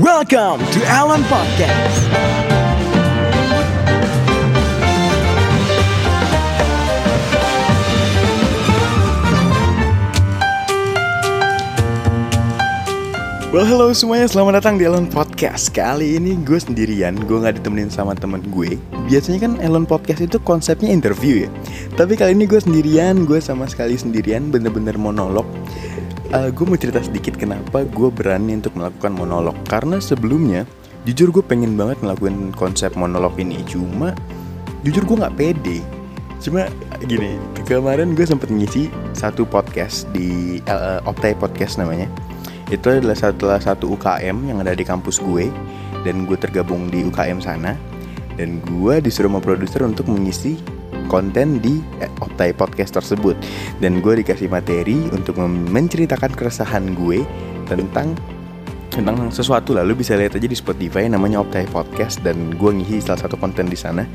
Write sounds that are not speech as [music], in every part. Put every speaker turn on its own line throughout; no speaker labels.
Welcome to Alan Podcast. Well, hello semuanya, selamat datang di Elon Podcast. Kali ini gue sendirian, gue gak ditemenin sama temen gue. Biasanya kan Elon Podcast itu konsepnya interview ya. Tapi kali ini gue sendirian, gue sama sekali sendirian, bener-bener monolog uh, Gue mau cerita sedikit kenapa gue berani untuk melakukan monolog. Karena sebelumnya, jujur gue pengen banget ngelakuin konsep monolog ini. Cuma, jujur gue gak pede. Cuma gini, kemarin gue sempet ngisi satu podcast di uh, Optai Podcast namanya. Itu adalah salah satu UKM yang ada di kampus gue. Dan gue tergabung di UKM sana. Dan gue disuruh sama produser untuk mengisi konten di Optai Podcast tersebut. Dan gue dikasih materi untuk menceritakan keresahan gue tentang tentang sesuatu. Lah lu bisa lihat aja di Spotify namanya Optai Podcast dan gue ngisi salah satu konten di sana.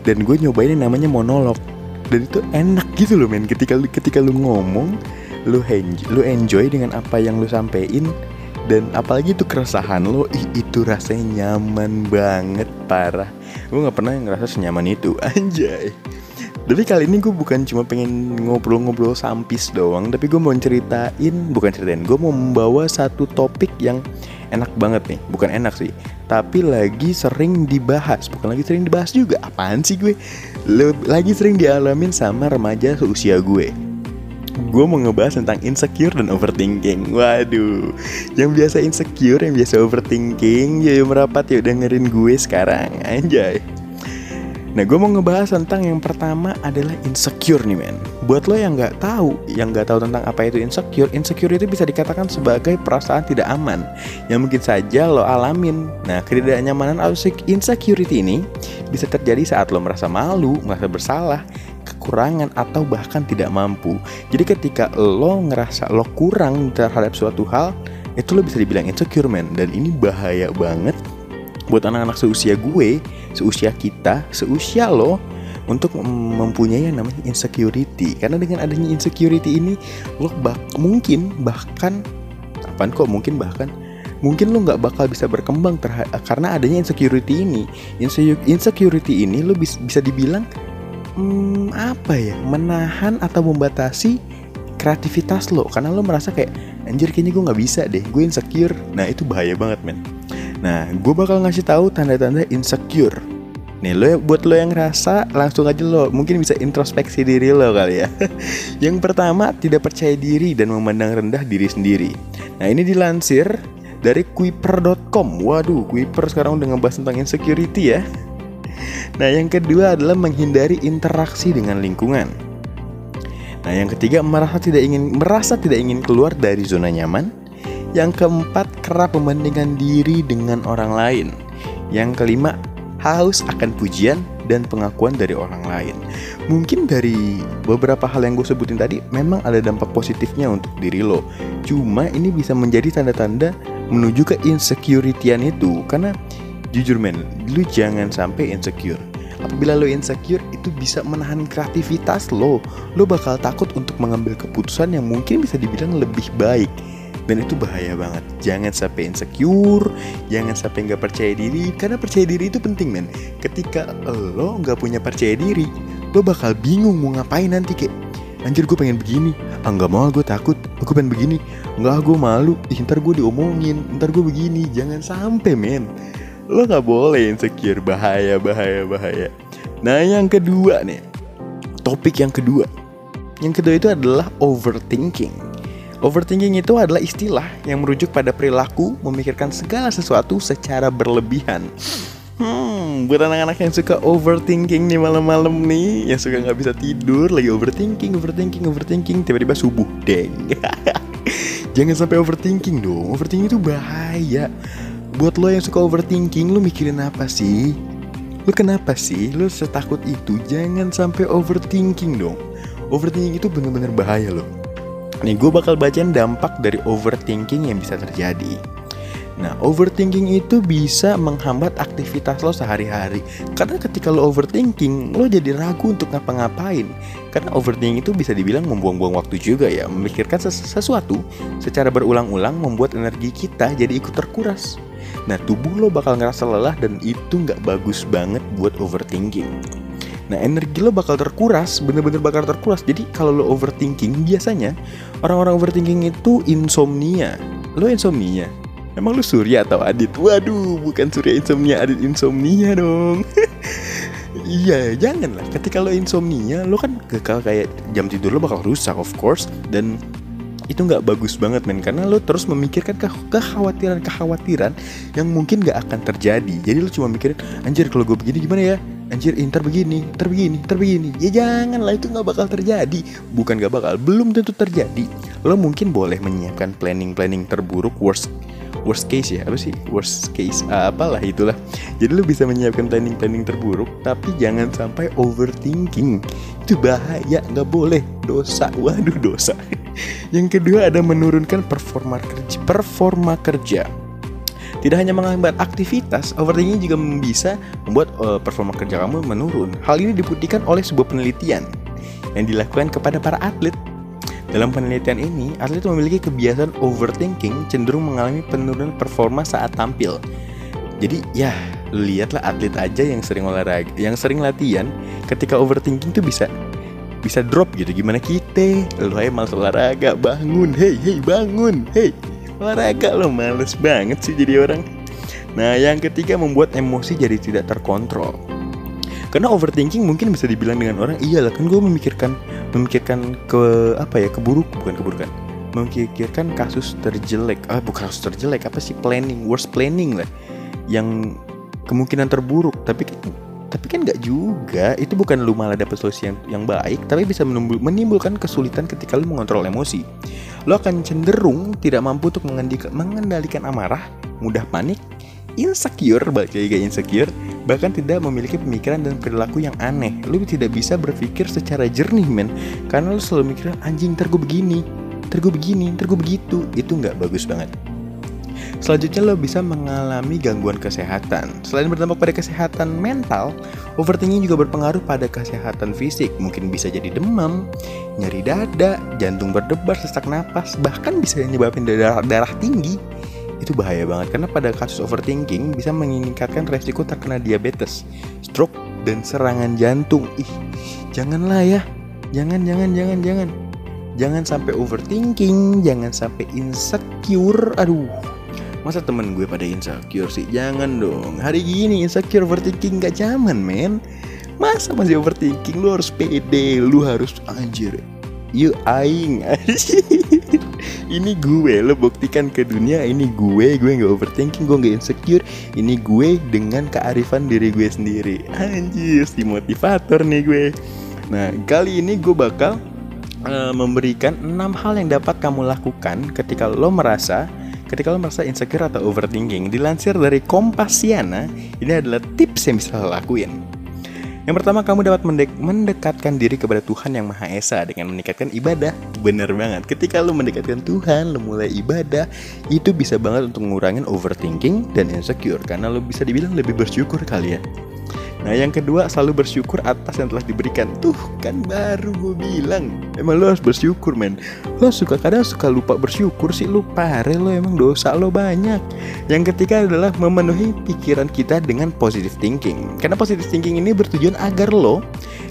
Dan gue nyobain yang namanya monolog. Dan itu enak gitu loh men. Ketika ketika lu ngomong lu enjoy, lu enjoy dengan apa yang lu sampein. Dan apalagi itu keresahan lo ih, itu rasanya nyaman banget parah. Gue nggak pernah ngerasa senyaman itu [laughs] anjay tapi kali ini gue bukan cuma pengen ngobrol-ngobrol sampis doang Tapi gue mau ceritain, bukan ceritain Gue mau membawa satu topik yang enak banget nih Bukan enak sih Tapi lagi sering dibahas Bukan lagi sering dibahas juga Apaan sih gue Lagi sering dialamin sama remaja seusia gue gue mau ngebahas tentang insecure dan overthinking. Waduh, yang biasa insecure, yang biasa overthinking, ya merapat ya dengerin gue sekarang, anjay. Nah, gue mau ngebahas tentang yang pertama adalah insecure nih men. Buat lo yang nggak tahu, yang nggak tahu tentang apa itu insecure, insecure itu bisa dikatakan sebagai perasaan tidak aman yang mungkin saja lo alamin. Nah, ketidaknyamanan atau insecurity ini bisa terjadi saat lo merasa malu, merasa bersalah, kekurangan atau bahkan tidak mampu. Jadi ketika lo ngerasa lo kurang terhadap suatu hal, itu lo bisa dibilang insecure man dan ini bahaya banget buat anak-anak seusia gue, seusia kita, seusia lo untuk mempunyai yang namanya insecurity. Karena dengan adanya insecurity ini lo bak mungkin bahkan apa kok mungkin bahkan mungkin lo nggak bakal bisa berkembang karena adanya insecurity ini. Insecurity ini lo bis bisa dibilang hmm, apa ya menahan atau membatasi kreativitas lo karena lo merasa kayak anjir kayaknya gue nggak bisa deh gue insecure nah itu bahaya banget men Nah, gue bakal ngasih tahu tanda-tanda insecure. Nih lo buat lo yang ngerasa langsung aja lo mungkin bisa introspeksi diri lo kali ya. [laughs] yang pertama tidak percaya diri dan memandang rendah diri sendiri. Nah ini dilansir dari Kuiper.com. Waduh, Kuiper sekarang udah ngebahas tentang insecurity ya. [laughs] Nah yang kedua adalah menghindari interaksi dengan lingkungan. Nah yang ketiga merasa tidak ingin merasa tidak ingin keluar dari zona nyaman. Yang keempat, kerap membandingkan diri dengan orang lain. Yang kelima, haus akan pujian dan pengakuan dari orang lain. Mungkin dari beberapa hal yang gue sebutin tadi memang ada dampak positifnya untuk diri lo. Cuma ini bisa menjadi tanda-tanda menuju ke insecurityan itu karena jujur men, lu jangan sampai insecure. Apabila lo insecure itu bisa menahan kreativitas lo. Lo bakal takut untuk mengambil keputusan yang mungkin bisa dibilang lebih baik dan itu bahaya banget. Jangan sampai insecure jangan sampai nggak percaya diri. Karena percaya diri itu penting men. Ketika lo nggak punya percaya diri lo bakal bingung mau ngapain nanti kayak anjir gue pengen begini. Ah nggak mau gue takut. Gue pengen begini. Nggak gue malu. Ih, ntar gue diomongin. Ntar gue begini. Jangan sampai men. Lo nggak boleh insecure. Bahaya bahaya bahaya. Nah yang kedua nih. Topik yang kedua. Yang kedua itu adalah overthinking Overthinking itu adalah istilah yang merujuk pada perilaku memikirkan segala sesuatu secara berlebihan. Hmm, buat anak-anak yang suka overthinking nih malam-malam nih, yang suka nggak bisa tidur, lagi overthinking, overthinking, overthinking, tiba-tiba subuh, deng. [laughs] Jangan sampai overthinking dong. Overthinking itu bahaya. Buat lo yang suka overthinking, lo mikirin apa sih? Lo kenapa sih? Lo setakut itu? Jangan sampai overthinking dong. Overthinking itu bener-bener bahaya loh. Nih gue bakal bacain dampak dari overthinking yang bisa terjadi. Nah, overthinking itu bisa menghambat aktivitas lo sehari-hari. Karena ketika lo overthinking, lo jadi ragu untuk ngapa-ngapain. Karena overthinking itu bisa dibilang membuang-buang waktu juga ya. Memikirkan sesuatu secara berulang-ulang membuat energi kita jadi ikut terkuras. Nah tubuh lo bakal ngerasa lelah dan itu nggak bagus banget buat overthinking. Nah energi lo bakal terkuras, bener-bener bakal terkuras. Jadi kalau lo overthinking, biasanya orang-orang overthinking itu insomnia. Lo insomnia? Emang lo Surya atau Adit? Waduh, bukan Surya insomnia, Adit insomnia dong. [laughs] Iya, jangan lah. Ketika lo insomnia, lo kan kekal kayak jam tidur lo bakal rusak, of course. Dan itu nggak bagus banget men. Karena lo terus memikirkan ke kekhawatiran-kekhawatiran yang mungkin nggak akan terjadi. Jadi lo cuma mikirin anjir kalau gue begini gimana ya? Anjir inter begini inter begini inter begini. Ya jangan lah itu nggak bakal terjadi. Bukan nggak bakal belum tentu terjadi. Lo mungkin boleh menyiapkan planning planning terburuk worst worst case ya. Apa sih? Worst case uh, apalah itulah. Jadi lo bisa menyiapkan planning planning terburuk tapi jangan sampai overthinking. Itu bahaya nggak boleh. Dosa waduh dosa yang kedua ada menurunkan performa kerja performa kerja tidak hanya menghambat aktivitas, overthinking juga bisa membuat uh, performa kerja kamu menurun. Hal ini dibuktikan oleh sebuah penelitian yang dilakukan kepada para atlet. Dalam penelitian ini, atlet memiliki kebiasaan overthinking cenderung mengalami penurunan performa saat tampil. Jadi ya, lihatlah atlet aja yang sering olahraga, yang sering latihan, ketika overthinking tuh bisa bisa drop gitu. Gimana kita? Lu aja malas olahraga, bangun, hey hey bangun, hey olahraga lo males banget sih jadi orang. Nah yang ketiga membuat emosi jadi tidak terkontrol. Karena overthinking mungkin bisa dibilang dengan orang iyalah kan gue memikirkan memikirkan ke apa ya keburuk bukan keburukan. Memikirkan kasus terjelek. Ah bukan kasus terjelek apa sih? Planning worst planning lah. Yang kemungkinan terburuk. Tapi tapi kan nggak juga. Itu bukan lu malah dapet solusi yang, yang baik tapi bisa menimbulkan kesulitan ketika lu mengontrol emosi. Lo akan cenderung tidak mampu untuk mengendalikan amarah mudah panik insecure balik lagi insecure bahkan tidak memiliki pemikiran dan perilaku yang aneh. Lu tidak bisa berpikir secara jernih men karena lu selalu mikir anjing ntar gue begini ntar gue begini ntar gue begitu. Itu nggak bagus banget Selanjutnya lo bisa mengalami gangguan kesehatan. Selain berdampak pada kesehatan mental, overthinking juga berpengaruh pada kesehatan fisik. Mungkin bisa jadi demam, nyeri dada, jantung berdebar, sesak napas, bahkan bisa menyebabkan darah, darah tinggi. Itu bahaya banget karena pada kasus overthinking bisa meningkatkan resiko terkena diabetes, stroke, dan serangan jantung. Ih, janganlah ya. Jangan, jangan, jangan, jangan. Jangan sampai overthinking, jangan sampai insecure. Aduh, Masa temen gue pada insecure sih? Jangan dong. Hari gini insecure overthinking gak zaman men. Masa masih overthinking? Lu harus pede. Lu harus anjir. You aing. [laughs] Ini gue. Lo buktikan ke dunia Ini gue. Gue gak overthinking Gue gak insecure. Ini gue dengan kearifan diri gue sendiri. Anjir Si motivator nih gue. Nah kali ini gue bakal uh, memberikan 6 hal yang dapat kamu lakukan ketika lo merasa ketika lo merasa insecure atau overthinking, dilansir dari Kompasiana, ini adalah tips yang bisa lo lakuin. Yang pertama, kamu dapat mendek mendekatkan diri kepada Tuhan yang Maha Esa dengan meningkatkan ibadah. Bener banget, ketika lo mendekatkan Tuhan, lo mulai ibadah, itu bisa banget untuk ngurangin overthinking dan insecure. Karena lo bisa dibilang lebih bersyukur kali ya. Nah yang kedua selalu bersyukur atas yang telah diberikan. Tuh kan baru gue bilang. Emang lo harus bersyukur men. Lo suka kadang suka lupa bersyukur sih. Lo pare lo emang dosa lo banyak. Yang ketiga adalah memenuhi pikiran kita dengan positive thinking. Karena positive thinking ini bertujuan agar lo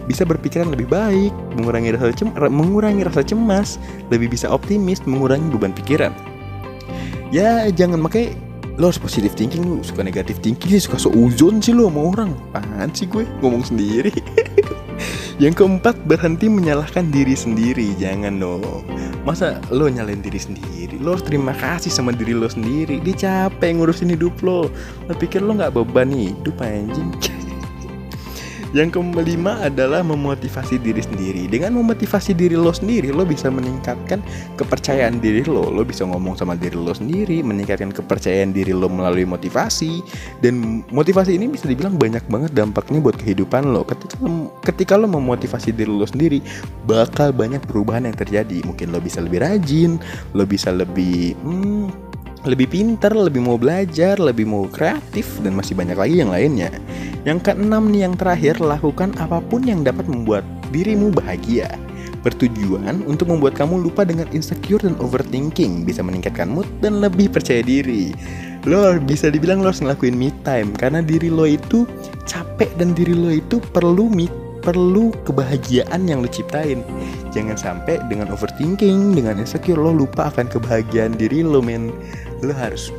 bisa berpikiran lebih baik Mengurangi rasa, cem mengurangi rasa cemas Lebih bisa optimis Mengurangi beban pikiran. Ya jangan pakai lo harus positive thinking lu suka negatif thinking sih suka seuzon sih lo sama orang. Apaan sih gue? Ngomong sendiri. [laughs] Yang keempat berhenti menyalahkan diri sendiri. Jangan dong. Masa lo nyalain diri sendiri? Lo harus terima kasih sama diri lo sendiri. Dia capek ngurusin hidup lo. Lo pikir lo nggak beban hidup anjing [laughs] Yang kelima adalah memotivasi diri sendiri. Dengan memotivasi diri lo sendiri, lo bisa meningkatkan kepercayaan diri lo. Lo bisa ngomong sama diri lo sendiri, meningkatkan kepercayaan diri lo melalui motivasi. Dan motivasi ini bisa dibilang banyak banget dampaknya buat kehidupan lo. Ketika lo, ketika lo memotivasi diri lo sendiri, bakal banyak perubahan yang terjadi. Mungkin lo bisa lebih rajin, lo bisa lebih hmm, lebih pinter, lebih mau belajar, lebih mau kreatif, dan masih banyak lagi yang lainnya. Yang keenam nih yang terakhir, lakukan apa pun yang dapat membuat dirimu bahagia. Bertujuan untuk membuat kamu lupa dengan insecure dan overthinking Bisa meningkatkan mood dan lebih percaya diri Lo bisa dibilang lo harus ngelakuin me time Karena diri lo itu capek dan diri lo itu perlu me perlu kebahagiaan yang lo ciptain Jangan sampai dengan overthinking, dengan insecure lo lupa akan kebahagiaan diri lo men Lo harus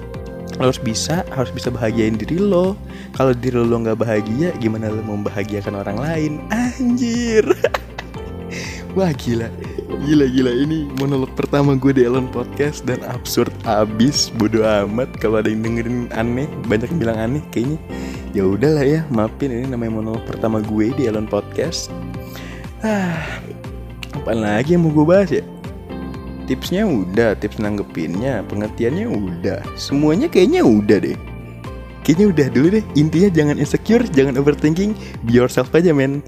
lo harus bisa harus bisa bahagiain diri lo. Kalau diri lo nggak bahagia gimana lo membahagiakan orang lain? Anjir. [laughs] Wah gila. Gila gila. Ini monolog pertama gue di Elon Podcast dan absurd abis. Bodoh amat. Kalau ada yang dengerin aneh banyak yang bilang aneh kayaknya ya udahlah ya maafin. Ini namanya monolog pertama gue di Elon Podcast. Ah apa lagi yang mau gue bahas ya tipsnya udah, tips nanggepinnya, pengertiannya udah, semuanya kayaknya udah deh. Kayaknya udah dulu deh. Intinya jangan insecure, jangan overthinking, be yourself aja men.